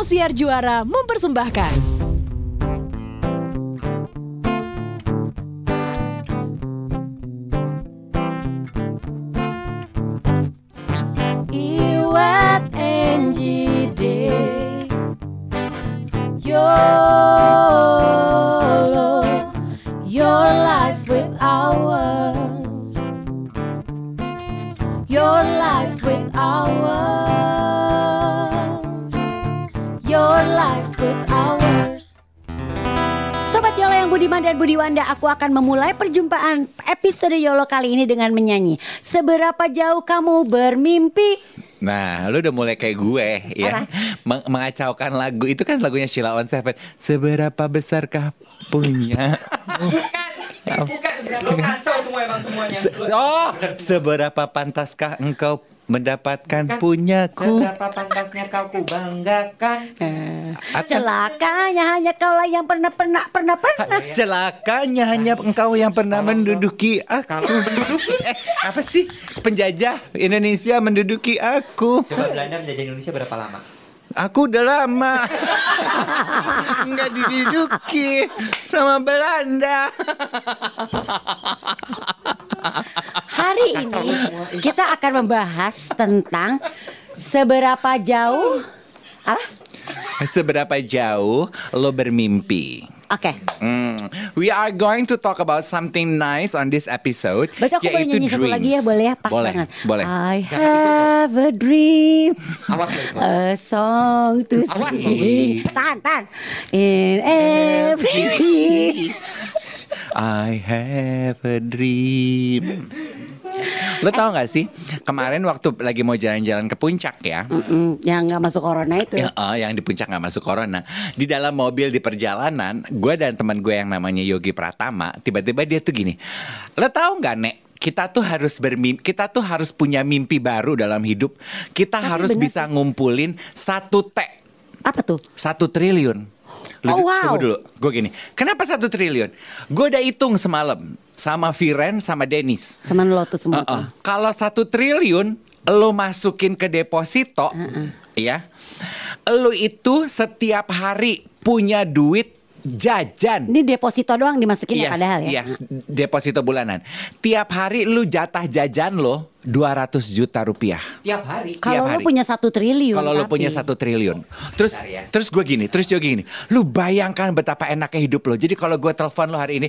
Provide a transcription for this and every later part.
Sang Siar Juara mempersembahkan. Akan memulai perjumpaan episode Yolo kali ini dengan menyanyi. Seberapa jauh kamu bermimpi? Nah, lu udah mulai kayak gue ya, Meng- mengacaukan lagu. Itu kan lagunya Sheila on Seven. Seberapa besarkah punya? Bukan, lo kacau semua emang semuanya. Se- oh, seberapa pantaskah engkau mendapatkan punyaku? Seberapa pantasnya kau ku banggakan? Atau- Celakanya hanya kaulah yang pernah pernah pernah pernah Celakanya hanya engkau yang pernah menduduki aku. Menduduki eh apa sih? Penjajah Indonesia menduduki aku. Coba Belanda menjajah Indonesia berapa lama? Aku udah lama nggak diduduki sama Belanda. Hari ini kita akan membahas tentang seberapa jauh apa? Seberapa jauh lo bermimpi? Oke. Hmm, we are going to talk about something nice on this episode. Berarti aku boleh nyanyi satu lagi ya boleh ya pas boleh, banget. Boleh. I have a dream, a song to sing. Tahan, tahan. In every dream. I have a dream. Lo tau gak sih kemarin waktu lagi mau jalan-jalan ke puncak ya, Mm, yang nggak masuk corona itu. Ya, eh, yang di puncak nggak masuk corona. Di dalam mobil di perjalanan, gue dan teman gue yang namanya Yogi Pratama, tiba-tiba dia tuh gini, lo tahu nggak nek? Kita tuh harus bermimpi, kita tuh harus punya mimpi baru dalam hidup. Kita Tapi harus bener bisa ngumpulin satu T, Apa tuh? satu triliun. Oh, wow. Tunggu dulu, gue gini. Kenapa satu triliun? Gue udah hitung semalam sama Viren sama Dennis. Teman lo tuh semua. Uh-uh. Kalau satu triliun lo masukin ke deposito, ya, lo itu setiap hari punya duit jajan. Ini deposito doang dimasukin ya Yes, padahal ya. yes, deposito bulanan. Tiap hari lu jatah jajan lo 200 juta rupiah. Tiap hari. Kalau lu punya satu triliun. Kalau lu punya satu triliun, terus Bentar ya. terus gue gini, terus Yogi gini, lu bayangkan betapa enaknya hidup lo. Jadi kalau gue telepon lo hari ini,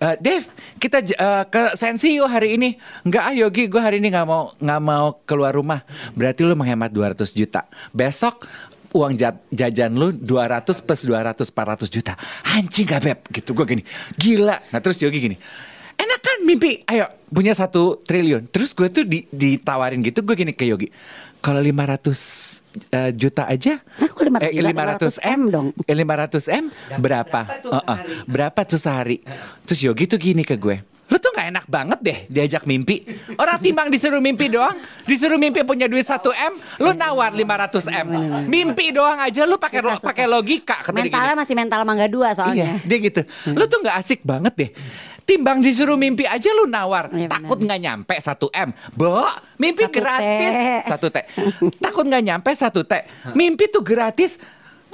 "Eh, Dev, kita eh, ke Sensi yuk hari ini. Enggak ah Yogi, gue hari ini nggak mau nggak mau keluar rumah. Berarti lu menghemat 200 juta. Besok uang jat- jajan lu 200 plus 200 400 juta. Anjing gak beb? Gitu gue gini. Gila. Nah terus Yogi gini. Enak kan mimpi? Ayo punya satu triliun. Terus gue tuh di- ditawarin gitu gue gini ke Yogi. Kalau 500 eh, juta aja Hah, kok 500 eh, juta? 500 M 500 dong. Eh, 500 M Dapat berapa? berapa tuh sehari? Berapa tuh sehari? Terus Yogi tuh gini ke gue. Enak banget deh diajak mimpi. Orang timbang disuruh mimpi doang, disuruh mimpi punya duit 1 M, lu nawar 500 M. Mimpi doang aja lu pakai susah. pakai logika Mentalnya gini. masih mental mangga dua soalnya. Iya, dia gitu. Lu tuh nggak asik banget deh. Timbang disuruh mimpi aja lu nawar. Iya, benar. Takut nggak nyampe 1 M. Bo, mimpi Satu gratis. Satu T. Takut nggak nyampe satu T. Mimpi tuh gratis.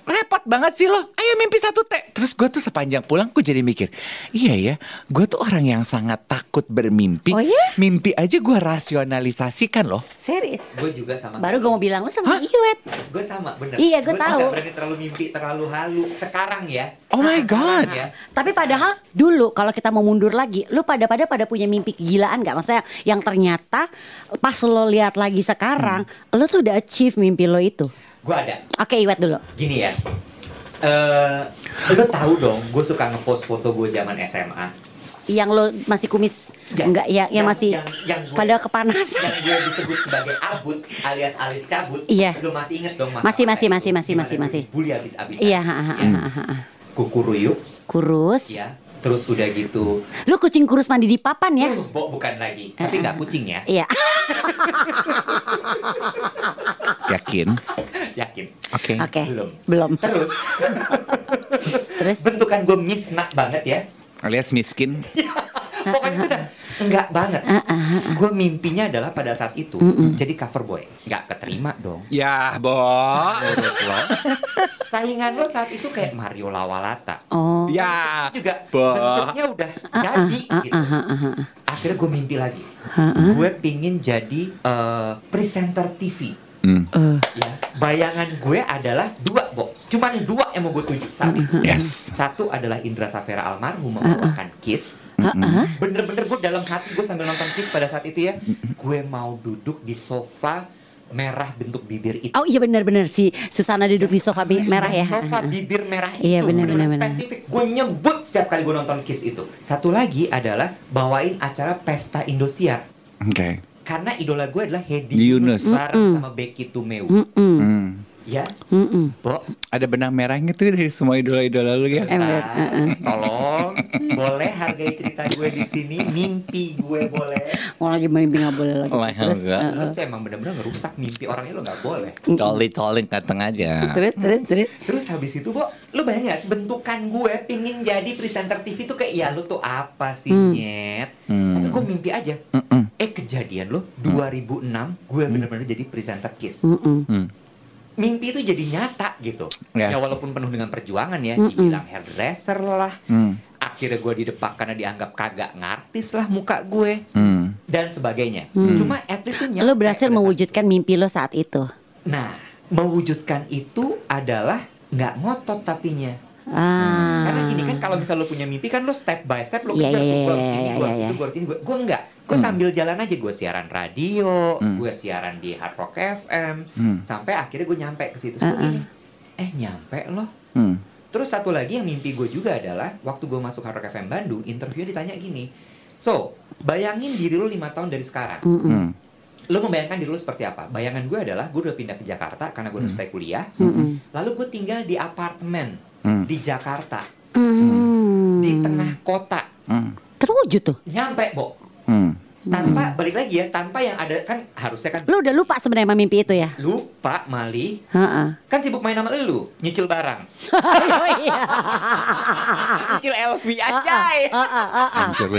Repot banget sih lo. Ayo mimpi satu T. Terus gue tuh sepanjang pulang gue jadi mikir. Iya ya, gue tuh orang yang sangat takut bermimpi. Oh iya? Mimpi aja gue rasionalisasikan loh. Serius. Gue juga sama. Baru gue mau bilang lu sama Iwet. Gue sama, bener. Iya, gua Gua tahu. nggak berani terlalu mimpi, terlalu halu. Sekarang ya. Oh my God. Ya. Tapi padahal dulu kalau kita mau mundur lagi, lu pada pada pada punya mimpi kegilaan nggak? Maksudnya yang ternyata pas lo lihat lagi sekarang, Hmm. lu tuh udah achieve mimpi lo itu. Gue ada. Oke, Iwet dulu. Gini ya. Eh, lo tahu dong, gue suka ngepost foto gue zaman SMA. Yang lo masih kumis Ya, enggak ya, yang, yang- masih yang- yang gue- pada kepanasan. Yang gue disebut sebagai abut alias alis cabut. Iya. Lo masih inget dong Masih, masih, itu, masih, masih, masih, masih. Dibully abis-abisan. Iya, ha, ha, ha, ha, ha. Kuku ruyuk, kurus. ya. Terus udah gitu. Lu kucing kurus mandi di papan ya? Uh, bukan lagi. Tapi nggak kucing ya. Iya. Yakin? Yakin. Oke. Oke. Belum. Belum. Terus Terus bentukan gue misnak banget ya. Alias miskin. Pokoknya itu udah Enggak banget. Ah, ah, ah. Gue mimpinya adalah pada saat itu jadi cover boy. Enggak keterima dong. Ya, Bo. Menurut lo, saingan lo saat itu kayak Mario Lawalata. Oh. Ya. Itu juga Bo. bentuknya udah jadi gitu. Akhirnya gue mimpi lagi. Gue pingin jadi eh, presenter TV. Hmm. Ya, bayangan gue adalah dua, Bo. Cuman dua yang mau gue tuju saat itu. Yes. Satu adalah Indra Safera almarhum membawakan Kiss. Bener-bener gue dalam hati gue sambil nonton Kiss pada saat itu ya, gue mau duduk di sofa merah bentuk bibir itu. Oh iya benar-benar si Susana duduk di sofa bi- merah ya. Sofa bibir merah itu Iya, bener, bener-bener bener, bener. spesifik. Gue nyebut setiap kali gue nonton Kiss itu. Satu lagi adalah bawain acara pesta Indosiar. Oke. Karena idola gue adalah Hedi Yunus. Bareng sama Becky Tumeu. Mm-mm. Hmm. Ya, Mm-mm. Bo, Ada benang merahnya tuh dari semua idola-idola lu ya. Nah, tolong boleh hargai cerita gue di sini mimpi gue boleh Oh lagi mimpi nggak boleh lagi. Lah, Terus, enggak. eh, tuh emang bener-bener ngerusak mimpi orangnya lo nggak boleh Tolong tolong datang aja. terus terus terus. terus habis itu Bo lo bayangin gak bentukan gue pingin jadi presenter TV tuh kayak ya lo tuh apa sih Hmm. nyet Hmm. Tapi gue mimpi aja Mm-mm. eh kejadian lo 2006 gue bener-bener jadi presenter Kiss Mm-mm. Hmm. Mimpi itu jadi nyata gitu Yes. ya walaupun penuh dengan perjuangan ya Mm-mm. dibilang hairdresser lah Hmm. akhirnya gue didepak karena dianggap kagak ngartis lah muka gue Hmm. dan sebagainya. Hmm. Cuma at least tuh Lo berhasil pada saat mewujudkan mimpi lo saat itu. itu. Nah, mewujudkan itu adalah nggak ngotot tapinya. Ah. Karena gini kan kalau misal lo punya mimpi kan lo step by step lo Iya, kejar iya, tuh gue harus iya, ini, iya, gue harus iya. itu, gue harus ini, gue gue enggak. Gue sambil jalan aja gue siaran radio, gue siaran di Hard Rock FM, Hmm. sampai akhirnya gue nyampe ke situ. Gue Uh-uh. gini, eh nyampe loh. Hmm. Terus satu lagi yang mimpi gue juga adalah waktu gue masuk Hard Rock FM Bandung, interviewnya ditanya gini, so bayangin diri lo lima tahun dari sekarang, Mm-mm. Hmm. lo membayangkan diri lo seperti apa? Bayangan gue adalah gue udah pindah ke Jakarta karena gue udah selesai kuliah, Mm-mm. lalu gue tinggal di apartemen Hmm. di Jakarta, Mm. di tengah kota, Hmm. Terwujud tuh. nyampe bo, Hmm. Tanpa balik lagi ya, tanpa yang ada kan harusnya kan Lo udah lupa sebenarnya mimpi itu ya? lupa Mali, Heeh. kan sibuk main sama lu, nyicil barang, Oh iya. nyicil LV ah. Hancur lu,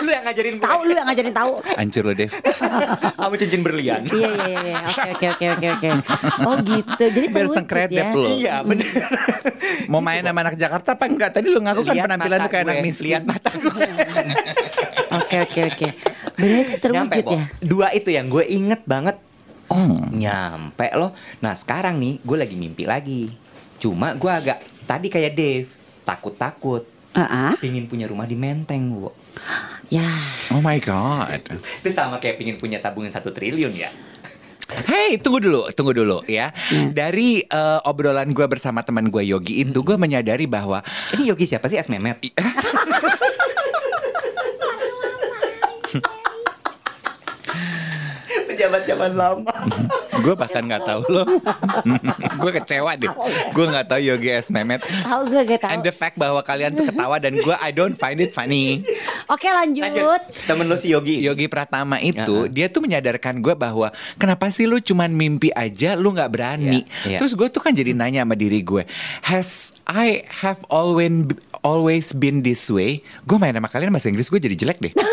lu yang ngajarin gue, Tahu lu yang ngajarin tahu. Hancur lu, Dev. kamu cincin berlian. Iya iya iya, iya. Oke oke oke oke oke. Oh gitu. Jadi Biar sengkredep ya. lo. Iya bener. Mau main sama anak Jakarta apa enggak? Tadi lu ngaku kan penampilan lu kayak anak miskin. Lihat mata gue. Oke oke oke. Berarti terwujud ya. Dua itu yang gue inget banget. Oh. Nyampe loh. Nah sekarang nih gue lagi mimpi lagi. Cuma gue agak tadi kayak Dave takut-takut. Ah, ah. Pingin punya rumah di Menteng, Bu. Ya. Oh my god. Itu sama kayak pingin punya tabungan satu triliun ya. Hey, tunggu dulu, tunggu dulu ya. Dari eh, obrolan gue bersama teman gue Yogi itu, gue menyadari bahwa Ini Yogi siapa sih? Es Memet. Pejabat zaman lama. gue bahkan nggak tahu loh. gue kecewa deh. Gue nggak tahu Yogi S Mehmet. Tahu gue gak tahu. And the fact bahwa kalian tuh ketawa dan gue I don't find it funny. Oke lanjut. Lanjut. Temen lo si Yogi. Yogi Pratama itu Ya. dia tuh menyadarkan gue bahwa kenapa sih lu cuman mimpi aja lu nggak berani. Ya, ya. Terus gue tuh kan jadi nanya sama diri gue, has I have always always been this way? Gue main sama kalian bahasa Inggris gue jadi jelek deh.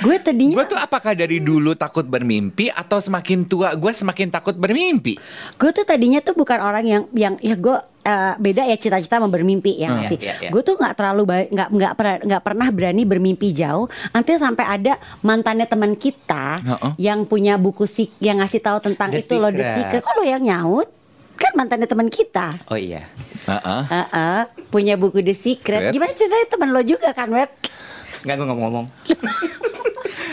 Gue tadinya gue tuh apakah dari dulu takut bermimpi atau semakin tua gue semakin takut bermimpi? gue tuh tadinya tuh bukan orang yang yang ya gue eh, beda ya cita-cita sama bermimpi ya Hmm, sih. iya, iya. Gue tuh nggak terlalu nggak nggak pernah nggak pernah berani bermimpi jauh. Nanti sampai ada mantannya teman kita Heeh. yang punya buku sik yang ngasih tahu tentang The itu loh The Secret. Kok lo yang nyaut? Kan mantannya teman kita. Oh iya. Heeh. Heeh, punya buku The Secret. Secret. Gimana ceritanya teman lo juga kan, Web? Nggak gue ngomong-ngomong.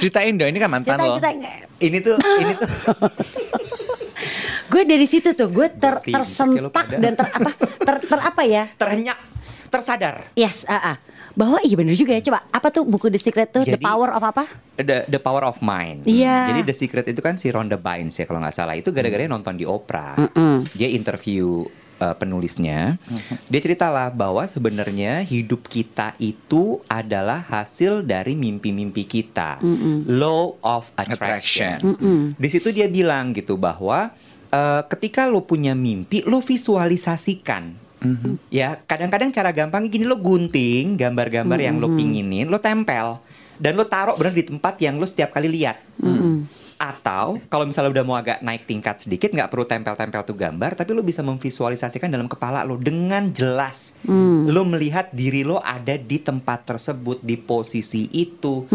Ceritain dong ini kan mantan Cerita lo. cerita. Ini tuh, ini tuh. Gue dari situ tuh gue ter, tersentak dan ter apa ter, ter apa ya? Terhenyak. Tersadar. Yes, ah, ah. bahwa iya bener juga ya. Coba apa tuh buku The Secret tuh? The Jadi- Power of apa? The, the Power of Mind. Iya. Jadi The Secret itu kan si Rhonda Bynes ya kalau nggak salah. Itu gara-gara nonton di Oprah. Mm-mm. Dia interview uh, penulisnya. Dia ceritalah bahwa sebenarnya hidup kita itu adalah hasil dari mimpi-mimpi kita. Law of attraction. Attraction. Di situ dia bilang gitu bahwa uh, ketika lo punya mimpi, lo visualisasikan Ya, kadang-kadang cara gampang gini lo gunting gambar-gambar yang lo pinginin, lo tempel dan lo taruh bener di tempat yang lo setiap kali lihat. Atau kalau misalnya udah mau agak naik tingkat sedikit, nggak perlu tempel-tempel tuh gambar, tapi lo bisa memvisualisasikan dalam kepala lo dengan jelas. Lo melihat diri lo ada di tempat tersebut di posisi itu.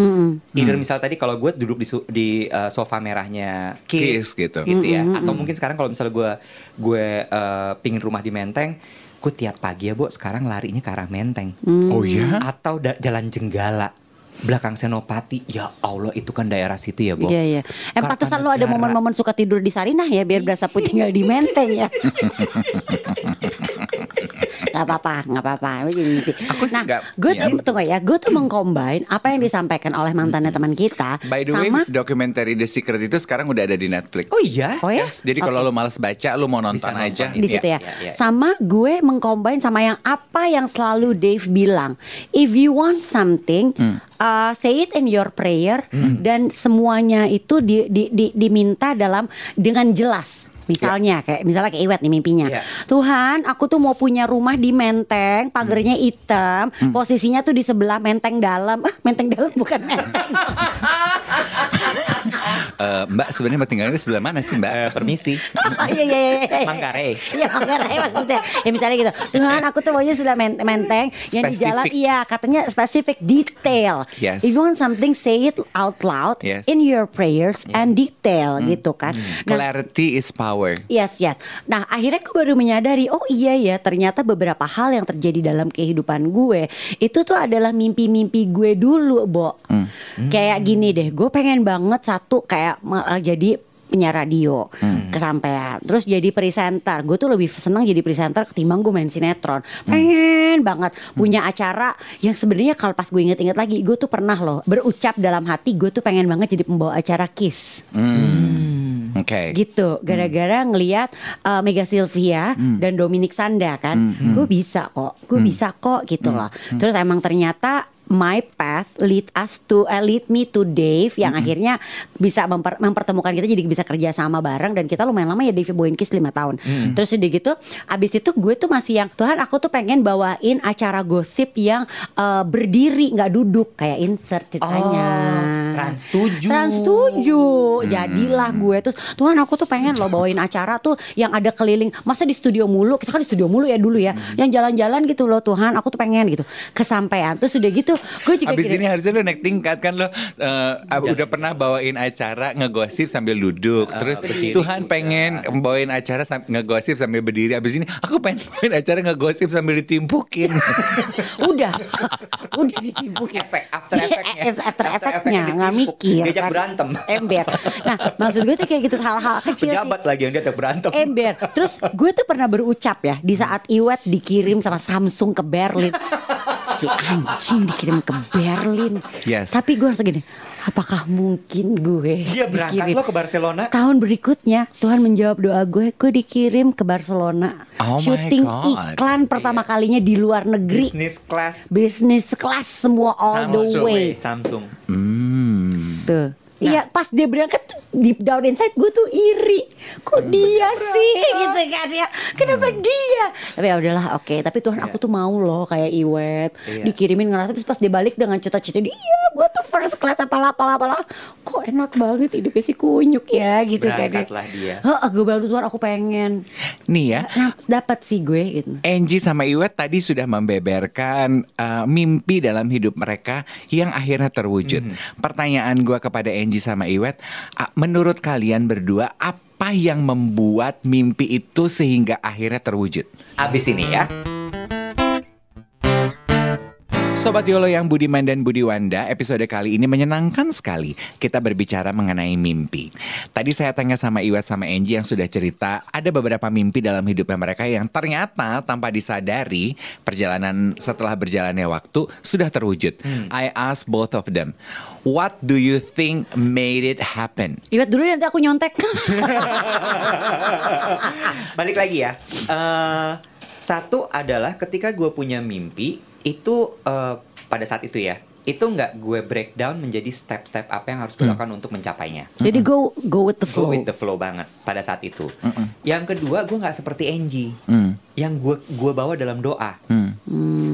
Either misal tadi kalau gue duduk di, di uh, sofa merahnya Kiss Kiss, gitu. ya. Atau mungkin sekarang kalau misalnya gue gue uh, pingin rumah di Menteng, gue tiap pagi ya bu sekarang larinya ke arah Menteng. Oh ya? Atau da- jalan Jenggala belakang Senopati. Ya Allah itu kan daerah situ ya bu. Iya iya. Eh pantesan lo ada momen-momen suka tidur di Sarinah ya biar berasa pun tinggal di Menteng ya. Gak apa-apa, gak apa-apa. Aku sih nah, nggak- gue tuh ya. tunggu ya, gue tuh mengcombine apa yang disampaikan oleh mantannya teman kita By the way, sama dokumenter The Secret itu sekarang udah ada di Netflix. Oh iya. Oh ya? Yes, jadi kalau lo males baca, lo mau nonton Bisa nonton aja. di situ ya. Iya, iya. Sama gue mengcombine sama yang apa yang selalu Dave bilang. If you want something, Hmm. uh, say it in your prayer dan semuanya itu di, di- di- diminta dalam dengan jelas. Misalnya kayak misalnya kayak Iwet nih mimpinya. Iya. Tuhan, aku tuh mau punya rumah di Menteng, pagernya hitam, Hmm. posisinya tuh di sebelah Menteng dalam. Ah, Menteng dalam bukan Menteng. Eh, mbak sebenarnya mau tinggalnya di sebelah mana sih Mbak? Eh, permisi. Iya iya iya. iya. Manggarai. Iya Manggarai maksudnya. Ya misalnya gitu. Tuhan aku tuh maunya sudah men- menteng yang di jalan iya katanya spesifik detail. Yes. If you want something say it out loud Yes. in your prayers and detail gitu kan. Nah, Clarity is power. Yes, yes. Nah, akhirnya gue baru menyadari, oh iya ya, ternyata beberapa hal yang terjadi dalam kehidupan gue itu tuh adalah mimpi-mimpi gue dulu, Bo. Kayak gini deh, gue pengen banget satu kayak ma- jadi penyiar radio kesampaian. Terus jadi presenter. Gue tuh lebih senang jadi presenter ketimbang gue main sinetron. Pengen banget. Punya acara yang sebenarnya kalau pas gue inget-inget lagi gue tuh pernah loh berucap dalam hati gue tuh pengen banget jadi pembawa acara kiss. Oke. gitu. Gara-gara ngelihat uh, Mega Sylvia dan Dominic Sanda kan gue bisa kok. Gue bisa kok gitu loh. Terus emang ternyata my path lead us to uh, lead me to Dave yang akhirnya bisa memper- mempertemukan kita jadi bisa kerja sama bareng dan kita lumayan lama ya Dave bawain Kiss 5 tahun terus udah gitu abis itu gue tuh masih yang Tuhan aku tuh pengen bawain acara gosip yang uh, berdiri nggak duduk kayak insert ceritanya. Oh, Trans 7. Trans 7 Jadilah gue Terus Tuhan aku tuh pengen loh bawain acara tuh Yang ada keliling Masa di studio mulu? Kita kan di studio mulu ya dulu ya. Yang jalan-jalan gitu loh Tuhan aku tuh pengen gitu. Kesampaian Terus udah gitu Gue juga Abis gini, ini harusnya lo naik tingkat kan lo eh, udah pernah bawain acara ngegosip sambil duduk. Terus berdiri Tuhan juga. pengen bawain acara sam- ngegosip sambil berdiri. Abis ini aku pengen bawain acara ngegosip sambil ditimpukin. Udah Udah ditimpukin Efek, after effect-nya. Eh, After effect-nya Nggak mikir Diajak kan. berantem. Ember Nah maksud gue tuh kayak gitu Hal-hal kecil sih Pejabat lagi yang dia ada berantem. ember. Terus gue tuh pernah berucap ya di saat Iwet dikirim sama Samsung ke Berlin. Si anjing dikirim ke Berlin. Yes. Tapi gue harus gini, apakah mungkin gue Dia berangkat dikirim? lo ke Barcelona. Tahun berikutnya Tuhan menjawab doa gue, gue dikirim ke Barcelona. Oh my syuting God. iklan pertama kalinya di luar negeri. Business class. Business class semua all the Samsung. way. Samsung. Hmm. Tuh. Iya pas dia berangkat tuh, deep down inside gue tuh iri. Kok dia sih? Gitu kan ya. Kenapa dia? Tapi ya udahlah oke. Tapi Tuhan aku tuh mau loh kayak Iwet. Iya. Dikirimin ngerasa Terus pas dia balik dengan cita-cita dia Iya gue tuh first class apalah apalah apalah. Kok enak banget hidupnya si kunyuk ya gitu kan ya. Berangkatlah dia. Heeh, gue baru Tuhan aku pengen. Nih ya. nah, Dapat sih gue gitu. Angie sama Iwet tadi sudah membeberkan uh, mimpi dalam hidup mereka yang akhirnya terwujud. Pertanyaan gua kepada Angie sama Iwet, menurut kalian berdua apa yang membuat mimpi itu sehingga akhirnya terwujud? Abis ini ya. Sobat Yolo yang Budiman dan Budiwanda, episode kali ini menyenangkan sekali. Kita berbicara mengenai mimpi. Tadi saya tanya sama Iwet sama Angie yang sudah cerita, ada beberapa mimpi dalam hidupnya mereka yang ternyata tanpa disadari, perjalanan setelah berjalannya waktu sudah terwujud. I ask both of them, what do you think made it happen? Iwet dulu nanti aku nyontek Balik lagi ya. Eh, satu adalah ketika gue punya mimpi itu eh, pada saat itu ya. itu nggak gue breakdown menjadi step-step apa yang harus gue lakukan untuk mencapainya. Jadi go go with the Go flow. with the flow banget pada saat itu. Yang kedua gue nggak seperti Angie, Hmm. yang gue gue bawa dalam doa. Hmm.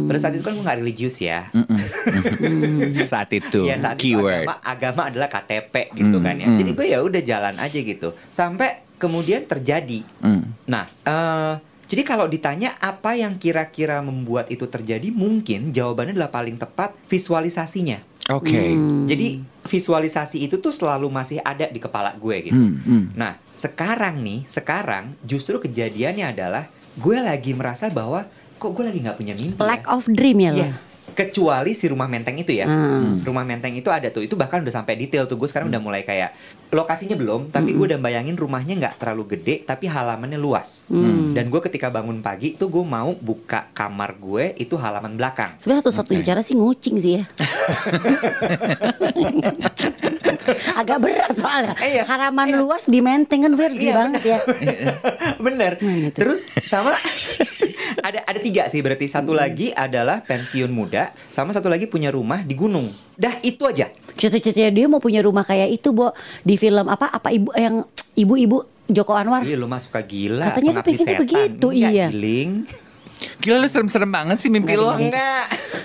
Pada saat itu kan gue nggak religius ya. Saat itu Iya saat itu keyword. agama, agama adalah KTP gitu Hmm, kan ya. hmm. Jadi gue ya udah jalan aja gitu. Sampai kemudian terjadi. Hmm. Nah, eh jadi kalau ditanya apa yang kira-kira membuat itu terjadi, mungkin jawabannya adalah paling tepat visualisasinya. Oke. Hmm. Jadi visualisasi itu tuh selalu masih ada di kepala gue gitu. Hmm, hmm. Nah, sekarang nih, sekarang justru kejadiannya adalah gue lagi merasa bahwa kok gue lagi nggak punya mimpi. Lack ya? of dream ya lo. Yes. Kecuali si rumah menteng itu ya. Hmm. Rumah menteng itu ada tuh. Itu bahkan udah sampai detail tuh. Gue sekarang udah mulai kayak lokasinya belum, tapi gue udah bayangin rumahnya nggak terlalu gede, tapi halamannya luas. Hmm. Dan gue ketika bangun pagi tuh gue mau buka kamar gue itu halaman belakang. Sebenarnya satu-satunya Oke. cara sih ngucing sih ya. Agak berat soalnya. Iya, Haraman iya. luas di menteng kan weird Iya, banget ya. Bener. Nah, gitu. Terus sama ada ada tiga sih berarti satu lagi adalah pensiun muda, sama satu lagi punya rumah di gunung. Dah itu aja. Cita-citanya dia mau punya rumah kayak itu, Bo. Di film apa? Apa ibu yang ibu-ibu Joko Anwar? Iya lu mah suka gila. Katanya dia pengennya begitu, Enggak, iya. Giling. Gila lu serem-serem banget sih mimpi lo. Nggak Enggak.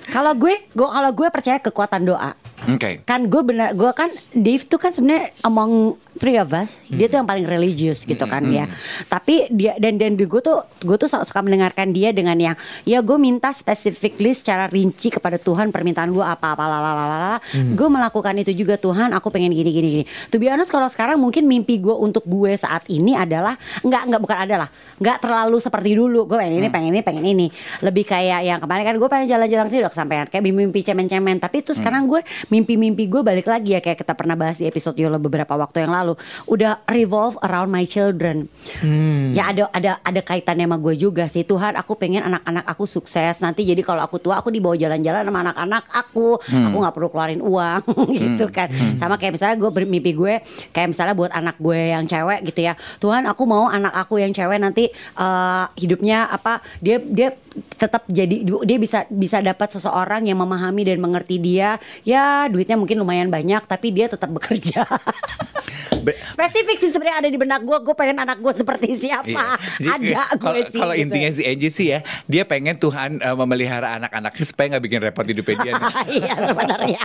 Kalau gue, gue kalau gue percaya kekuatan doa. Oke. Kan gue benar, gue kan Dave tuh kan sebenarnya among three of us, dia tuh yang paling religius gitu kan ya. Tapi dia dan dan gue tuh gue tuh suka mendengarkan dia dengan yang ya gue minta specifically secara rinci kepada Tuhan permintaan gue apa apa lalala. Gue melakukan itu juga Tuhan, aku pengen gini gini gini. Be honest kalau sekarang mungkin mimpi gue untuk gue saat ini adalah nggak nggak bukan adalah nggak terlalu seperti dulu. Gue pengen ini pengen ini pengen ini. Lebih kayak yang kemarin kan gue pengen jalan-jalan sih udah kesampaian kayak mimpi cemen-cemen. Tapi itu sekarang gue mimpi-mimpi gue balik lagi ya kayak kita pernah bahas di episode Yolo beberapa waktu yang lalu udah revolve around my children. Ya ada ada ada kaitannya sama gue juga sih. Tuhan aku pengen anak-anak aku sukses. Nanti jadi kalau aku tua aku dibawa jalan-jalan sama anak-anak aku. Aku nggak perlu keluarin uang gitu kan. Sama kayak misalnya gue bermimpi gue kayak misalnya buat anak gue yang cewek gitu ya. Tuhan aku mau anak aku yang cewek nanti eh, hidupnya apa dia dia tetap jadi dia bisa bisa dapat seseorang yang memahami dan mengerti dia. Ya duitnya mungkin lumayan banyak tapi dia tetap bekerja. Be- spesifik sih sebenarnya ada di benak gue gue pengen anak gue seperti siapa Iya. Ada gue Kalau sih kalau gitu. intinya si Angie sih ya, dia pengen Tuhan eh, memelihara anak-anaknya supaya nggak bikin repot hidupnya dia. iya sebenarnya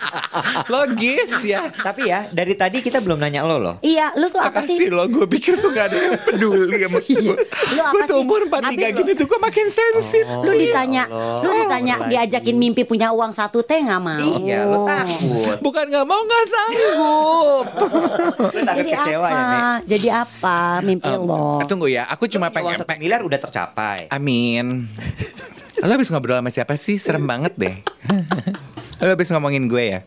Logis ya. Tapi ya dari tadi kita belum nanya lo loh. iya lu tuh apa sih lo, gue pikir tuh gak ada yang peduli sama gue. Lu apa Gue tuh sih? umur 43 Habis gini tuh gue makin sensitif. lu ditanya Allah. lu ditanya Oh, diajakin mimpi punya uang satu teh nggak mau Iya, lo takut. Bukan gak mau gak sanggup. Jadi kecewa apa ya, Nek? jadi apa mimpi Em, lo Tunggu ya, aku cuma Uang pengen satu miliar udah tercapai. Amin. Lo habis ngobrol sama siapa sih? Serem banget deh. Lo habis ngomongin gue ya?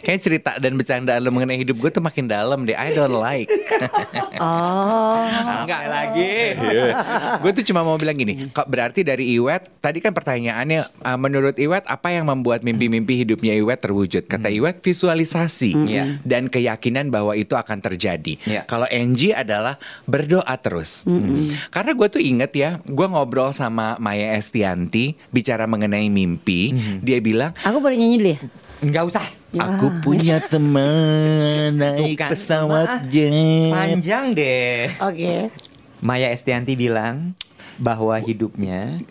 Kayaknya cerita dan bercandaan lo mengenai hidup gue tuh makin dalam deh. I don't like. oh Enggak lagi. gue tuh cuma mau bilang gini. Kok berarti dari Iwet tadi kan pertanyaannya uh, menurut Iwet apa yang membuat mimpi-mimpi hidupnya Iwet terwujud? Kata Iwet visualisasi Iya. dan keyakinan bahwa itu akan terjadi. Iya. Kalau Angie adalah berdoa terus. Karena gue tuh inget ya, gue ngobrol sama Maya Estianti bicara mengenai mimpi. Dia bilang aku boleh nyanyi dulu ya Enggak usah. Aku punya teman naik Tuh kan, pesawat jet. Panjang deh. oke Maya Estianti bilang bahwa hidupnya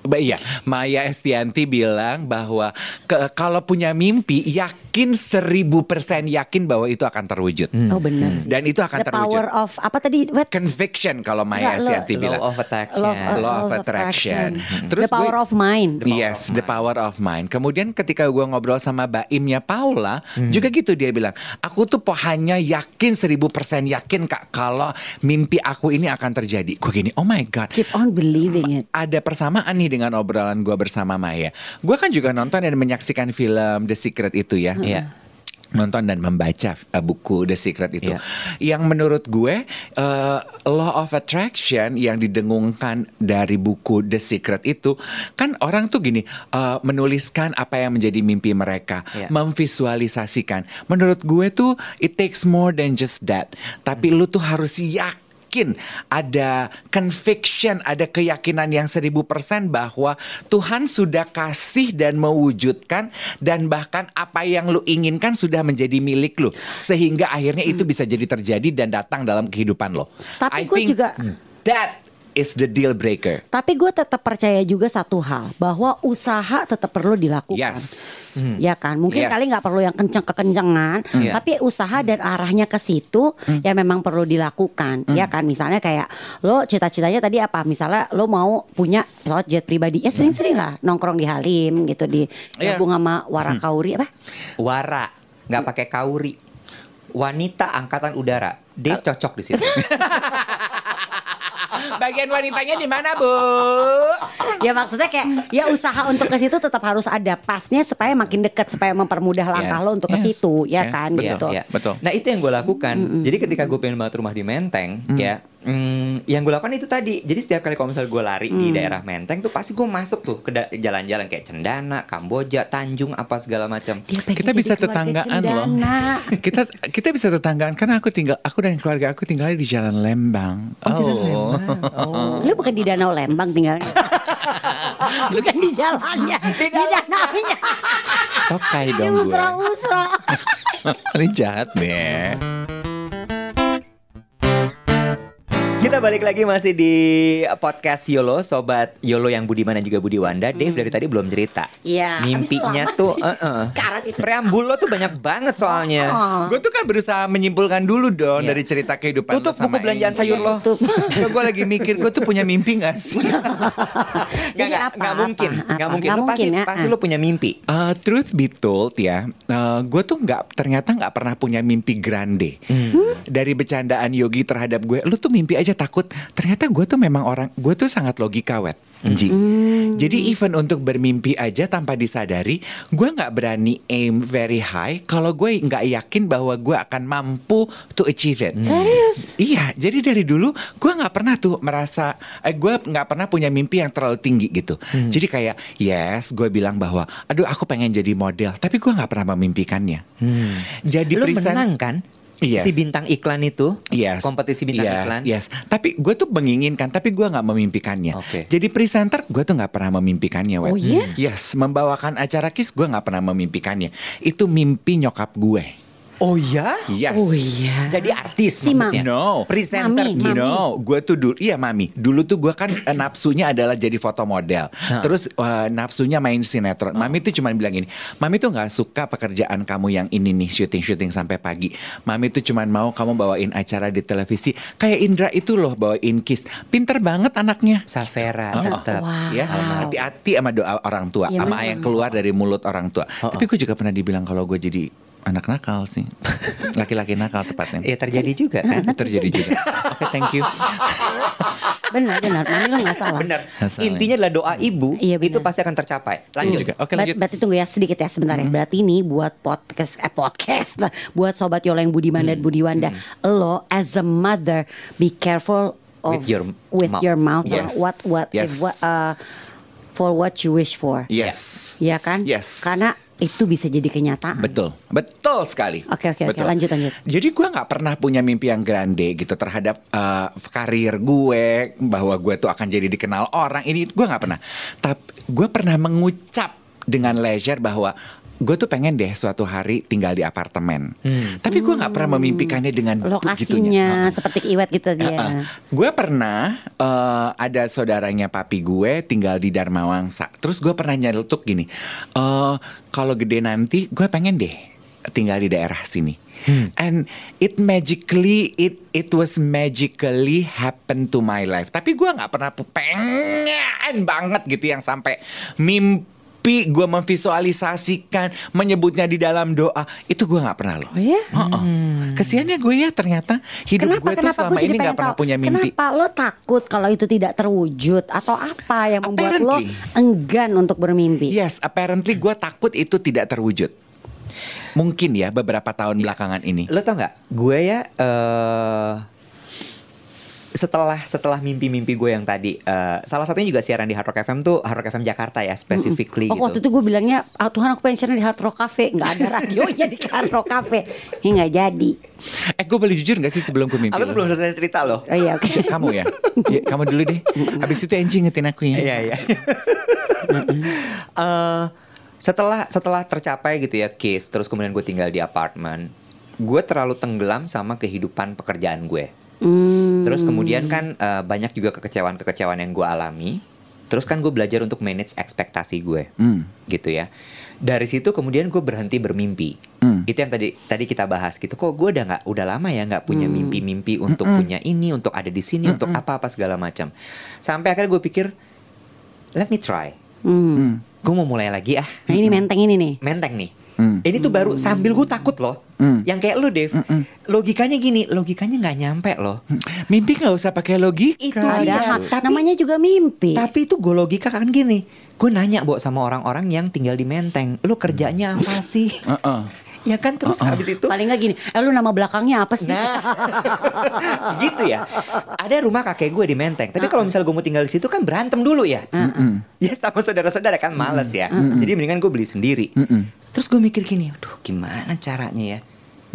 Ba- Iya, Maya Estianti bilang bahwa ke- kalau punya mimpi yakin seribu persen yakin bahwa itu akan terwujud oh benar dan itu akan the terwujud. power of apa tadi Wet? Conviction kalau Maya lo- Estianti law bilang. of attraction. Love, uh, Law of attraction. attraction. Terus the power gue- of mind The power yes, of the mind. power of mind. Kemudian ketika gue ngobrol sama Baimnya Paula, juga gitu dia bilang, aku tuh po hanya yakin seribu persen yakin kak kalau mimpi aku ini akan terjadi. Gue gini, oh my god, keep on believing it ada persamaan nih dengan obrolan gue bersama Maya. Gue kan juga nonton dan menyaksikan film The Secret itu ya. Iya. Nonton dan membaca uh, buku The Secret itu. Iya. Yang menurut gue uh, Law of Attraction yang didengungkan dari buku The Secret itu kan orang tuh gini uh, menuliskan apa yang menjadi mimpi mereka, Iya. memvisualisasikan. Menurut gue tuh it takes more than just that. Tapi lu tuh harus yakin yakin, ada conviction, ada keyakinan yang seribu persen bahwa Tuhan sudah kasih dan mewujudkan dan bahkan apa yang lu inginkan sudah menjadi milik lu sehingga akhirnya itu bisa jadi terjadi dan datang dalam kehidupan lo. Tapi I gue think juga- that is the deal breaker. Tapi gue tetap percaya juga satu hal bahwa usaha tetap perlu dilakukan. Yes. Ya kan, mungkin Yes. kali nggak perlu yang kenceng kekencengan, Iya. tapi usaha dan arahnya ke situ ya memang perlu dilakukan, ya kan. Misalnya kayak lo cita-citanya tadi apa? Misalnya lo mau punya pesawat jet pribadi, ya sering-sering lah nongkrong di Halim gitu di Iya. gabung sama Warakauri apa? Wara, nggak pakai kauri. Wanita angkatan udara. Dave cocok di situ. Bagian wanitanya di mana, Bu? ya maksudnya kayak ya usaha untuk ke situ tetap harus ada pathnya supaya makin dekat supaya mempermudah langkah Yes. lo untuk ke Yes. situ, ya Yes. kan Betul. gitu. Ya. Betul. Nah itu yang gue lakukan. Jadi ketika gue pengen banget rumah di Menteng, ya, mm, yang gue lakukan itu tadi. Jadi setiap kali kalau misalnya gue lari di daerah Menteng tuh pasti gue masuk tuh ke jalan-jalan kayak Cendana, Kamboja, Tanjung apa segala macam. Kita bisa tetanggaan loh. kita kita bisa tetanggaan karena aku tinggal aku dan keluarga aku tinggalnya di Jalan Lembang. Oh, Lu bukan di Danau Lembang tinggalnya. bukan di jalannya, di danaunya. Tokai Di dong gue. usra-usra. Ini jahat deh. Kita balik lagi masih di podcast Yolo, sobat Yolo yang Budiman dan juga Budi Wanda. Dave dari tadi belum cerita. Iya, Mimpinya tuh. Karat itu. preambul lo tuh banyak banget soalnya. Oh. Gue tuh kan berusaha menyimpulkan dulu dong Iya. dari cerita kehidupan Tutup lo sama buku belanjaan ini. sayur lo. Tutup. gue lagi mikir gue tuh punya mimpi gak sih? Nggak, Jadi nggak, apa, nggak apa, mungkin, apa? nggak mungkin. Nggak Lo pasti, mungkin, ya. pasti lo punya mimpi. Uh, truth be told ya, gue tuh nggak ternyata nggak pernah punya mimpi grande. Dari bercandaan Yogi terhadap gue, lu tuh mimpi aja takut. Ternyata gue tuh memang orang, gue tuh sangat logika wet. Nji. Jadi even untuk bermimpi aja tanpa disadari, gue nggak berani aim very high kalau gue nggak yakin bahwa gue akan mampu to achieve it. Serius? Iya, jadi dari dulu gue nggak pernah tuh merasa, eh, gue nggak pernah punya mimpi yang terlalu tinggi gitu. Jadi kayak yes, gue bilang bahwa, aduh aku pengen jadi model, tapi gue nggak pernah memimpikannya. Jadi Lo present- menang kan? Yes. Si bintang iklan itu, Yes. kompetisi bintang Yes, iklan. Yes. Tapi gue tuh menginginkan, tapi gue nggak memimpikannya. Oke. Jadi presenter gue tuh nggak pernah memimpikannya. Oh, iya? Yes, membawakan acara kiss gue nggak pernah memimpikannya. Itu mimpi nyokap gue. Oh ya? Yes. Oh iya. Jadi artis Si maksudnya. No. Presenter Mami, gitu. Mami. No, gue tuh dulu, iya mami. Dulu tuh gue kan eh, nafsunya adalah jadi foto model. Terus eh, nafsunya main sinetron. Mami tuh cuma bilang gini, mami tuh nggak suka pekerjaan kamu yang ini nih syuting syuting sampai pagi. Mami tuh cuma mau kamu bawain acara di televisi. Kayak Indra itu loh bawain kiss. Pinter banget anaknya. Safera Oh, tetap. Wow. Ya, hati-hati sama doa orang tua, Iya, sama yang keluar dari mulut orang tua. Tapi gue juga pernah dibilang kalau gue jadi anak nakal sih, laki-laki nakal tepatnya. Ya terjadi juga kan. Terjadi juga. Oke, thank you. Benar, benar. Mami lo nggak salah. Benar. Masalah. Intinya adalah doa ibu Iya, itu pasti akan tercapai. Lanjut. juga. Oke, Ber- lanjut. Berarti tunggu ya sedikit ya sebentar ya. Berarti ini buat podcast eh podcast lah. Buat sobat Yolo yang Budiman dan Budiwanda. Lo as a mother be careful of With your with mouth. your mouth Yes. what what Yes. if what uh, for what you wish for. Yes. Iya kan? Yes. Karena itu bisa jadi kenyataan. Betul, betul sekali. Oke, oke, oke. Betul. Lanjut, lanjut. Jadi gue nggak pernah punya mimpi yang grande gitu terhadap eh, karir gue bahwa gue tuh akan jadi dikenal orang. Ini gue nggak pernah. Tapi gue pernah mengucap dengan leisure bahwa gue tuh pengen deh suatu hari tinggal di apartemen. Tapi gue nggak pernah memimpikannya dengan Hmm. Lokasinya seperti kiwet gitu dia. Gue pernah eh, ada saudaranya papi gue tinggal di Dharma Wangsa. Terus gue pernah nyelutuk gini, eh kalau gede nanti gue pengen deh tinggal di daerah sini. And it magically, it it was magically happen to my life. Tapi gue nggak pernah pengen banget gitu yang sampai mimpi gue memvisualisasikan menyebutnya di dalam doa itu gue nggak pernah loh. Oh ya? Heeh. Kesiannya gue ya ternyata hidup gue tuh selama ini pengen gak pernah tahu, punya mimpi. Kenapa lo takut kalau itu tidak terwujud atau apa yang membuat lo Apparently. enggan untuk bermimpi? Yes, apparently gue takut itu tidak terwujud. Mungkin ya beberapa tahun belakangan ini. Lo tau nggak? Gue ya eh setelah setelah mimpi-mimpi gue yang tadi eh, salah satunya juga siaran di Hard Rock FM tuh Hard Rock FM Jakarta ya specifically Oh, waktu gitu. itu gue bilangnya, ah, Tuhan aku pengen siaran di Hard Rock Cafe, nggak ada radionya di Hard Rock Cafe, ini nggak jadi. Eh gue boleh jujur gak sih sebelum gue mimpi Aku tuh belum selesai cerita loh. Oh iya, oke. Kamu ya? ya? Kamu dulu deh Abis itu Angie ngetin aku ya Iya iya. Eh, setelah setelah tercapai gitu ya case terus kemudian gue tinggal di apartemen, gue terlalu tenggelam sama kehidupan pekerjaan gue. Hmm. Terus kemudian kan eh, banyak juga kekecewaan-kekecewaan yang gue alami. Terus kan gue belajar untuk manage ekspektasi gue, Hmm. gitu ya. Dari situ kemudian gue berhenti bermimpi. Hmm. Itu yang tadi tadi kita bahas gitu. Kok gue udah nggak udah lama ya nggak punya mimpi-mimpi untuk punya ini, untuk ada di sini, untuk apa-apa segala macam. Sampai akhirnya gue pikir, let me try. Hmm. Gue mau mulai lagi ah, Nah ini menteng ini nih. menteng nih. Hmm. Ini tuh baru sambil gue takut loh. Hmm. Yang kayak lu, Dev. Logikanya gini, logikanya nggak nyampe loh. Mimpi gak usah pakai logika Itu Iya, tapi- namanya juga mimpi. Tapi itu gue logika kan gini. Gue nanya Bo sama orang-orang yang tinggal di Menteng, lu kerjanya apa sih? Heeh. Ya kan terus habis itu Paling nggak gini, eh lu nama belakangnya apa sih? Nah, gitu ya. Ada rumah kakek gue di Menteng. Tapi kalau misal gue mau tinggal di situ kan berantem dulu ya. Ya sama saudara-saudara kan males ya. Jadi mendingan gue beli sendiri. Terus gue mikir gini, aduh gimana caranya ya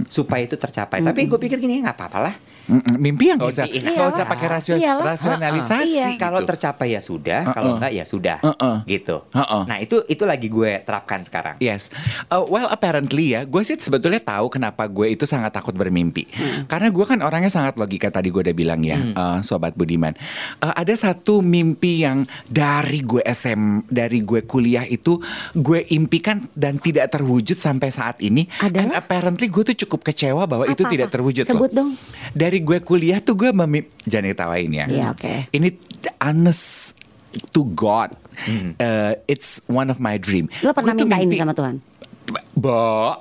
supaya itu tercapai. Tapi gue pikir gini, nggak apa-apa lah. Mm-mm. Mimpi yang gak usah Mimpiin Gak aja. usah pakai rasio, Iyalah. rasionalisasi Iya. gitu. Kalau tercapai ya sudah, kalau Uh-uh. enggak ya sudah, Uh-uh. gitu. Uh-uh. Nah itu itu lagi gue terapkan sekarang. Yes, Uh, well apparently ya, gue sih sebetulnya tahu kenapa gue itu sangat takut bermimpi. Karena gue kan orangnya sangat logika tadi gue udah bilang ya, uh, sobat Budiman. Uh, ada satu mimpi yang dari gue SM, dari gue kuliah itu gue impikan dan tidak terwujud sampai saat ini. Adalah? And apparently gue tuh cukup kecewa bahwa itu Apa-apa? tidak terwujud Sebut loh. dong. Dari gue kuliah tuh gue memim, jangan ditawain ya. Iya, oke. Ini honest to God, uh, it's one of my dream. Lo pernah mintain mimpi- sama Tuhan? Bo,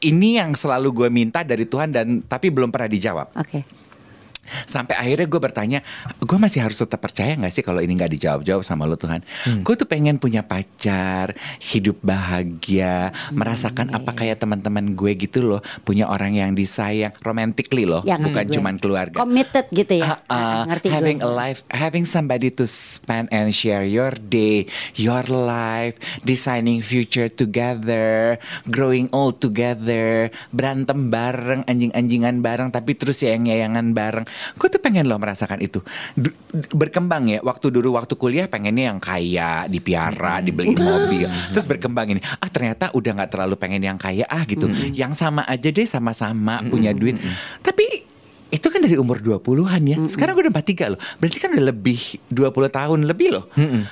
ini yang selalu gue minta dari Tuhan dan tapi belum pernah dijawab. Oke. Sampai akhirnya gue bertanya, gue masih harus tetap percaya nggak sih kalau ini nggak dijawab-jawab sama lo Tuhan? Gue tuh pengen punya pacar, hidup bahagia, merasakan apa kayak teman-teman gue gitu loh, punya orang yang disayang, romantically loh, Yang bukan gue- cuman keluarga. Committed gitu ya. Uh, uh, ngerti having gue. a life, having somebody to spend and share your day, your life, designing future together, growing old together, berantem bareng, anjing-anjingan bareng, tapi terus sayang-sayangan bareng. Gue tuh pengen loh merasakan itu. Du- d- berkembang ya, waktu dulu waktu kuliah pengennya yang kaya, dipiara, dibeliin mobil, terus berkembang ini. Ah ternyata udah nggak terlalu pengen yang kaya ah gitu. Yang sama aja deh sama-sama punya duit. Tapi itu kan dari umur 20-an ya. Sekarang gue udah 43 loh. Berarti kan udah lebih 20 tahun lebih loh.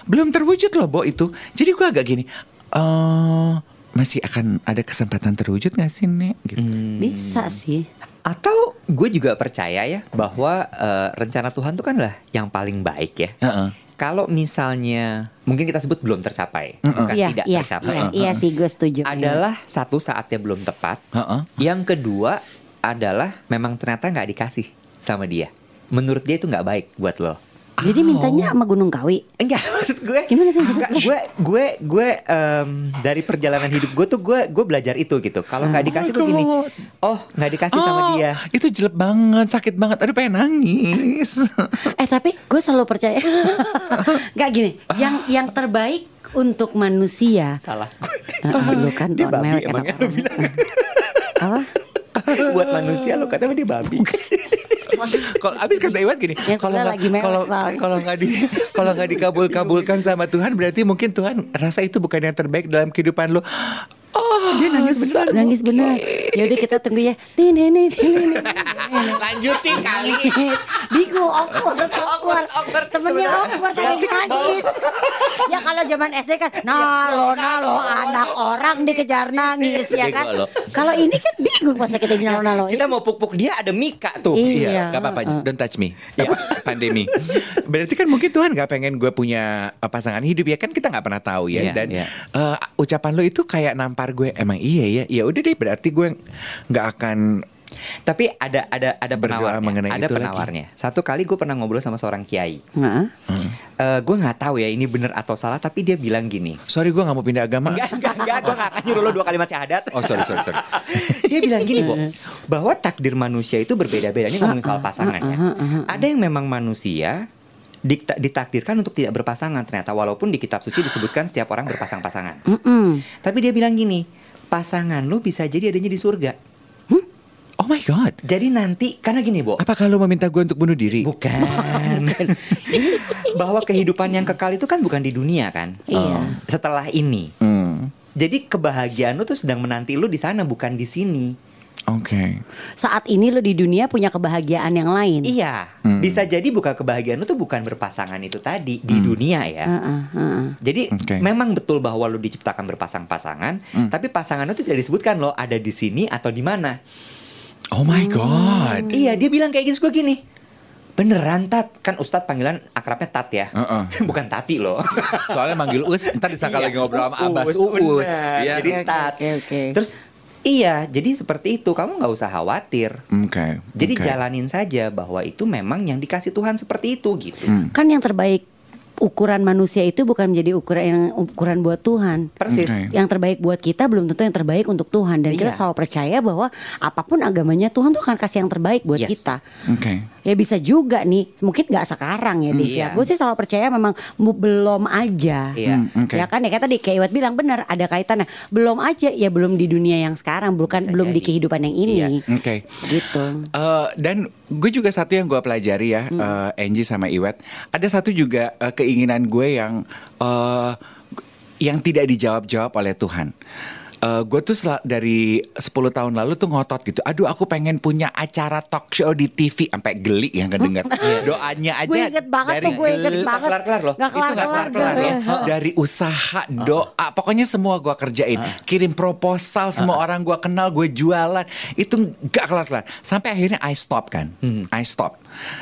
Belum terwujud loh, Bo itu. Jadi gue agak gini, eh masih akan ada kesempatan terwujud gak sih, Nek? Gitu. Bisa sih. Atau gue juga percaya ya bahwa eh, rencana Tuhan itu kan lah yang paling baik ya. Heeh. Kalau misalnya mungkin kita sebut belum tercapai, bukan Iya, tidak iya, tercapai. iya, iya sih gue setuju. Adalah satu saatnya belum tepat. Heeh. Yang kedua adalah memang ternyata nggak dikasih sama dia. Menurut dia itu nggak baik buat lo. Jadi mintanya sama Gunung Kawi. Enggak, maksud gue Gimana sih Enggak, gue gue gue em, dari perjalanan hidup gue tuh gue gue belajar itu gitu. Kalau nggak dikasih gue gini, oh nggak dikasih sama Oh, dia. Itu jelek banget, sakit banget. Aduh pengen nangis. Eh tapi gue selalu percaya. Gak gini. Yang yang terbaik untuk manusia. Salah gue. Ah, lu kan Dia babi mewek emangnya bilang. Apa? buat manusia lo katanya dia babi. Kalau abis kata Iwan gini, Yang kalau nggak kalau kalau nggak di kalau nggak dikabul-kabulkan sama Tuhan, berarti mungkin Tuhan rasa itu bukan yang terbaik dalam kehidupan lo. Oh, dia nangis beneran. Nangis bener. Yaudah kita tunggu ya. Nih nih nih nih. nih. Lanjutin kali. Bingung awkward awkward awkward. Temennya awkward lagi nangis Ya kalau zaman SD kan Nalo nalo anak orang dikejar nangis ya kan. Kalau ini kan bingung pas kita nalo nalo Kita mau puk-puk dia ada Mika tuh. Iya. Iya, gak apa-apa, don't touch me. Apa, Pandemi. Berarti kan mungkin Tuhan gak pengen gue punya uh, pasangan hidup ya kan kita nggak pernah tahu ya. Iya, Dan iya. uh, ucapan lo itu kayak nampar gue. Emang iya ya. Ya udah deh berarti gue nggak akan Tapi ada ada ada penawarnya. mengenai ada itu lagi. penawarnya. Satu kali gue pernah ngobrol sama seorang kiai. Heeh. Eh gue nggak tahu ya ini bener atau salah, tapi dia bilang gini. Sorry gue nggak mau pindah agama. Enggak, enggak, enggak, gue gak akan nyuruh lo dua kalimat syahadat. Oh sorry sorry sorry. dia bilang gini, Bo, bahwa takdir manusia itu berbeda-beda. Ini ngomongin soal pasangan ya. Ada yang memang manusia ditakdirkan untuk tidak berpasangan ternyata walaupun di kitab suci disebutkan setiap orang berpasang-pasangan. Tapi dia bilang gini, pasangan lu bisa jadi adanya di surga. Oh my god. Jadi nanti karena gini, Bo. Apa kalau meminta gue untuk bunuh diri? Bukan. Bahwa kehidupan yang kekal itu kan bukan di dunia kan? Iya. Setelah ini. Hmm. Jadi kebahagiaan lu tuh sedang menanti lu di sana bukan di sini. Oke. Saat ini lo di dunia punya kebahagiaan yang lain. Iya, Hmm. bisa jadi buka kebahagiaan lu tuh bukan berpasangan itu tadi di Hmm. dunia ya. Heeh, heeh. Jadi Oke. memang betul bahwa lu diciptakan berpasang-pasangan, Hmm. tapi pasangan itu tidak disebutkan lo ada di sini atau di mana. Oh my god. Iya, dia bilang kayak gini, gue gini. Beneran Tat, kan Ustadz panggilan akrabnya Tat ya, Heeh. bukan Tati loh. Soalnya manggil Us, ntar disangka Iya, lagi ngobrol sama Abbas Uus, Uus. Ya. Jadi Oke, Tat. oke, oke. Terus iya, jadi seperti itu. Kamu nggak usah khawatir. Oke. Jadi oke. jalanin saja bahwa itu memang yang dikasih Tuhan seperti itu gitu. Hmm. Kan yang terbaik ukuran manusia itu bukan menjadi ukuran yang ukuran buat Tuhan. Persis. Oke. Yang terbaik buat kita belum tentu yang terbaik untuk Tuhan dan kita Iya. selalu percaya bahwa apa pun agamanya Tuhan tuh akan kasih yang terbaik buat Yes. kita. Oke. Ya bisa juga nih, mungkin nggak sekarang ya, Div ya. Iya. Gue sih selalu percaya memang belum aja. Iya. Hmm, oke. Ya kan ya kayak tadi kayak Iwat bilang benar ada kaitannya. Belum aja ya belum di dunia yang sekarang, bukan Bisa belum di jadi. kehidupan yang ini. Iya. Oke. Gitu. Eh, dan gue juga satu yang gue pelajari ya, eh, Angie sama Iwet. Ada satu juga eh, keinginan gue yang eh, yang tidak dijawab-jawab oleh Tuhan. Eh, gue tuh sel- dari 10 tahun lalu tuh ngotot gitu. Aduh, aku pengen punya acara talk show di TV sampai geli yang kedenger. Doanya aja Gue inget banget dari tuh, gue inget geli- banget. kelar-kelar loh. Gak itu nggak kelar-kelar. Heeh. Dari usaha, doa, pokoknya semua gua kerjain. Kirim proposal, semua orang gua kenal, gue jualan. Itu gak kelar-kelar. Sampai akhirnya I stop kan. I stop.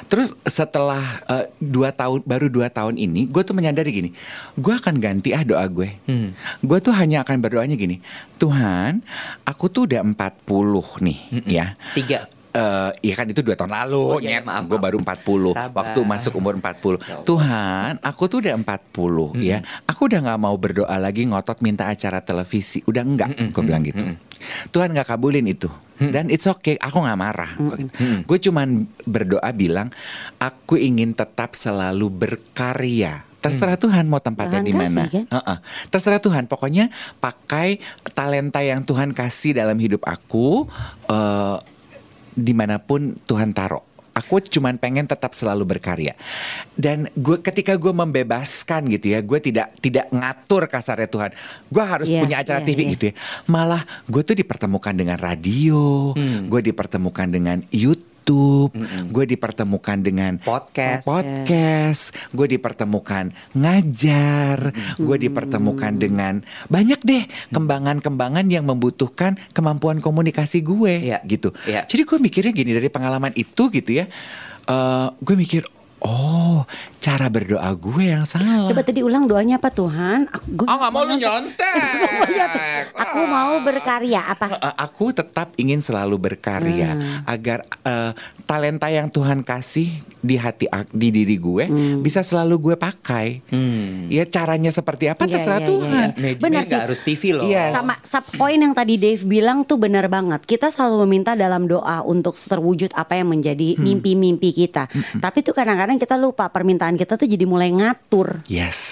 Terus setelah eh, dua tahun, baru dua tahun ini, gue tuh menyadari gini. Gue akan ganti ah doa gue. Gue tuh hanya akan berdoanya gini. Tuhan, aku tuh udah 40 nih ya. Tiga. Eh, iya kan itu dua tahun lalu, Oh, iya, nyet. maaf, gue baru 40 Sabar. waktu masuk umur 40. Ya Allah. Tuhan, aku tuh udah 40 ya. Aku udah nggak mau berdoa lagi ngotot minta acara televisi. Udah enggak, gue bilang gitu. Tuhan nggak kabulin itu. Dan it's okay, aku nggak marah. Gue cuman berdoa bilang, aku ingin tetap selalu berkarya. Terserah Tuhan mau tempatnya di mana. kan? Heeh. Terserah Tuhan. Pokoknya pakai talenta yang Tuhan kasih dalam hidup aku. eh, di mana pun Tuhan taruh. Aku cuman pengen tetap selalu berkarya. Dan gue ketika gue membebaskan gitu ya, gue tidak tidak ngatur kasarnya Tuhan. Gue harus Iya, punya acara iya, TV iya. gitu ya. Malah gue tuh dipertemukan dengan radio, gue dipertemukan dengan YouTube, gue dipertemukan dengan Podcast. podcast, gue dipertemukan ngajar, gue dipertemukan dengan banyak deh kembangan-kembangan yang membutuhkan kemampuan komunikasi gue, Iya. gitu. Iya. Jadi gue mikirnya gini dari pengalaman itu gitu ya, eh, gue mikir, oh cara berdoa gue yang salah. Coba tadi ulang doanya apa Tuhan? Aku, gua Oh nggak mau lu nyontek. Aku mau berkarya apa? Eh, aku tetap ingin selalu berkarya Hmm. agar eh, talenta yang Tuhan kasih di hati di diri gue Hmm. bisa selalu gue pakai. Ya caranya seperti apa Iya, terserah iya, Tuhan. iya. Mediumnya Benar sih. harus TV loh. Yes. Sama sub poin yang tadi Dave bilang tuh benar banget. Kita selalu meminta dalam doa untuk terwujud apa yang menjadi Hmm. mimpi-mimpi kita. Tapi tuh kadang-kadang kita lupa permintaan kita tuh jadi mulai ngatur, Yes.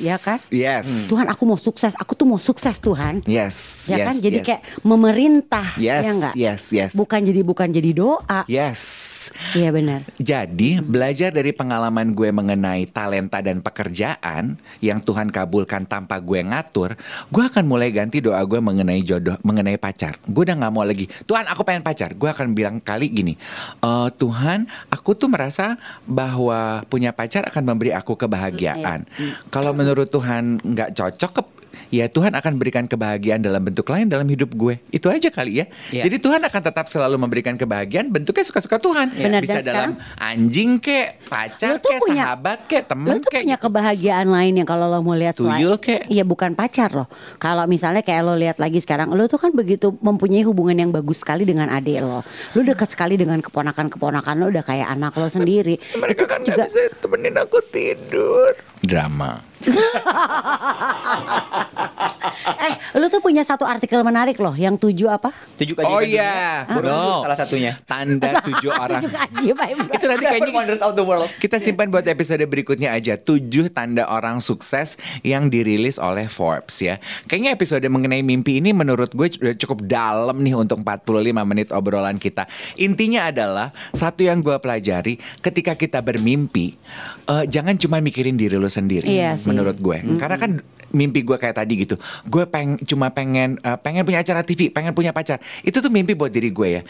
Ya kan? Yes. Tuhan aku mau sukses, aku tuh mau sukses Tuhan. Yes. Ya yes, kan? Jadi yes. kayak memerintah, Yes, ya enggak? yes, yes. Bukan jadi bukan jadi doa. Yes. Iya benar. Jadi belajar dari pengalaman gue mengenai talenta dan pekerjaan yang Tuhan kabulkan tanpa gue ngatur, gue akan mulai ganti doa gue mengenai jodoh, mengenai pacar. Gue udah nggak mau lagi. Tuhan, aku pengen pacar. Gue akan bilang kali gini, "Eh, Tuhan, aku tuh merasa bahwa punya pacar akan memberi aku kebahagiaan. Kalau menurut Tuhan nggak cocok, ke- ya Tuhan akan berikan kebahagiaan dalam bentuk lain dalam hidup gue. Itu aja kali ya. Iya. Jadi Tuhan akan tetap selalu memberikan kebahagiaan bentuknya suka-suka Tuhan. Benar, Bisa dalam anjing kek, pacar kek, punya- sahabat kek, Lo temen tuh kek. punya kebahagiaan lain yang kalau lo mau lihat Tuyul kek. Iya bukan pacar loh. Kalau misalnya kayak lo lihat lagi sekarang, lo tuh kan begitu mempunyai hubungan yang bagus sekali dengan adik lo. Lo dekat sekali dengan keponakan-keponakan lo udah kayak anak lo sendiri. Mereka Itu kan juga gak bisa temenin aku tidur. Drama. punya satu artikel menarik loh yang tujuh apa? Tujuh Oh keajaiban dunia. iya, Borobudur no. salah satunya. Tanda tujuh orang. Tujuh. Itu nanti kayaknya wonders of the world. kita simpan buat episode berikutnya aja. Tujuh tanda orang sukses yang dirilis oleh Forbes ya. Kayaknya episode mengenai mimpi ini menurut gue udah cukup dalam nih untuk 45 menit obrolan kita. Intinya adalah satu yang gue pelajari ketika kita bermimpi, eh, jangan cuma mikirin diri lo sendiri. Iya sih. menurut gue. Karena kan mimpi gue kayak tadi gitu. Gue peng cuma pengen eh, pengen punya acara TV, pengen punya pacar. Itu tuh mimpi buat diri gue ya.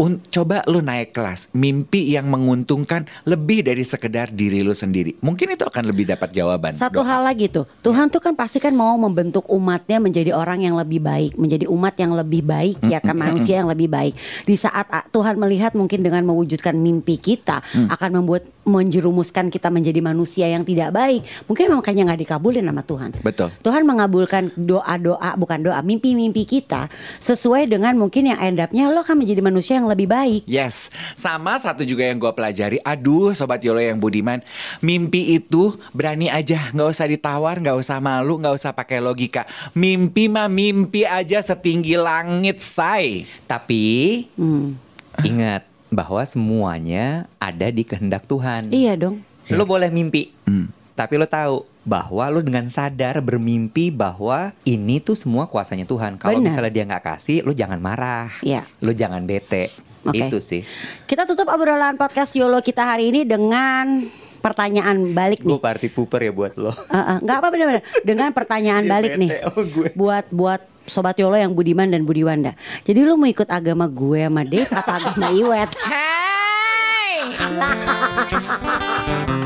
Un- coba lu naik kelas, mimpi yang menguntungkan lebih dari sekedar diri lu sendiri. Mungkin itu akan lebih dapat jawaban. Satu Doa. hal lagi tuh, Tuhan tuh kan pasti kan mau membentuk umatnya menjadi orang yang lebih baik, menjadi umat yang lebih baik, ya kan manusia yang lebih baik. Di saat Tuhan melihat mungkin dengan mewujudkan mimpi kita akan membuat menjerumuskan kita menjadi manusia yang tidak baik, mungkin memang kayaknya nggak dikabulin sama Tuhan. Betul. Tuhan mengabulkan doa-doa bukan doa, mimpi-mimpi kita sesuai dengan mungkin yang end up-nya lo akan menjadi manusia yang lebih baik. Yes, sama satu juga yang gue pelajari. Aduh, sobat Yolo yang budiman, mimpi itu berani aja, nggak usah ditawar, nggak usah malu, nggak usah pakai logika. Mimpi mah mimpi aja setinggi langit, say. Tapi Hmm. ingat bahwa semuanya ada di kehendak Tuhan. Iya dong. Lo boleh mimpi, Hmm. tapi lo tahu bahwa lo dengan sadar bermimpi bahwa ini tuh semua kuasanya Tuhan. Kalau misalnya dia nggak kasih, lo jangan marah, Iya. lo jangan bete. Oke. Itu sih. Kita tutup obrolan podcast YOLO kita hari ini dengan pertanyaan balik nih. Gue party pooper ya buat lo. Eh, eh, nggak apa benar-benar dengan pertanyaan balik nih gue. buat buat sobat Yolo yang Budiman dan Budiwanda. Jadi lu mau ikut agama gue sama Dave atau agama Iwet? Hey!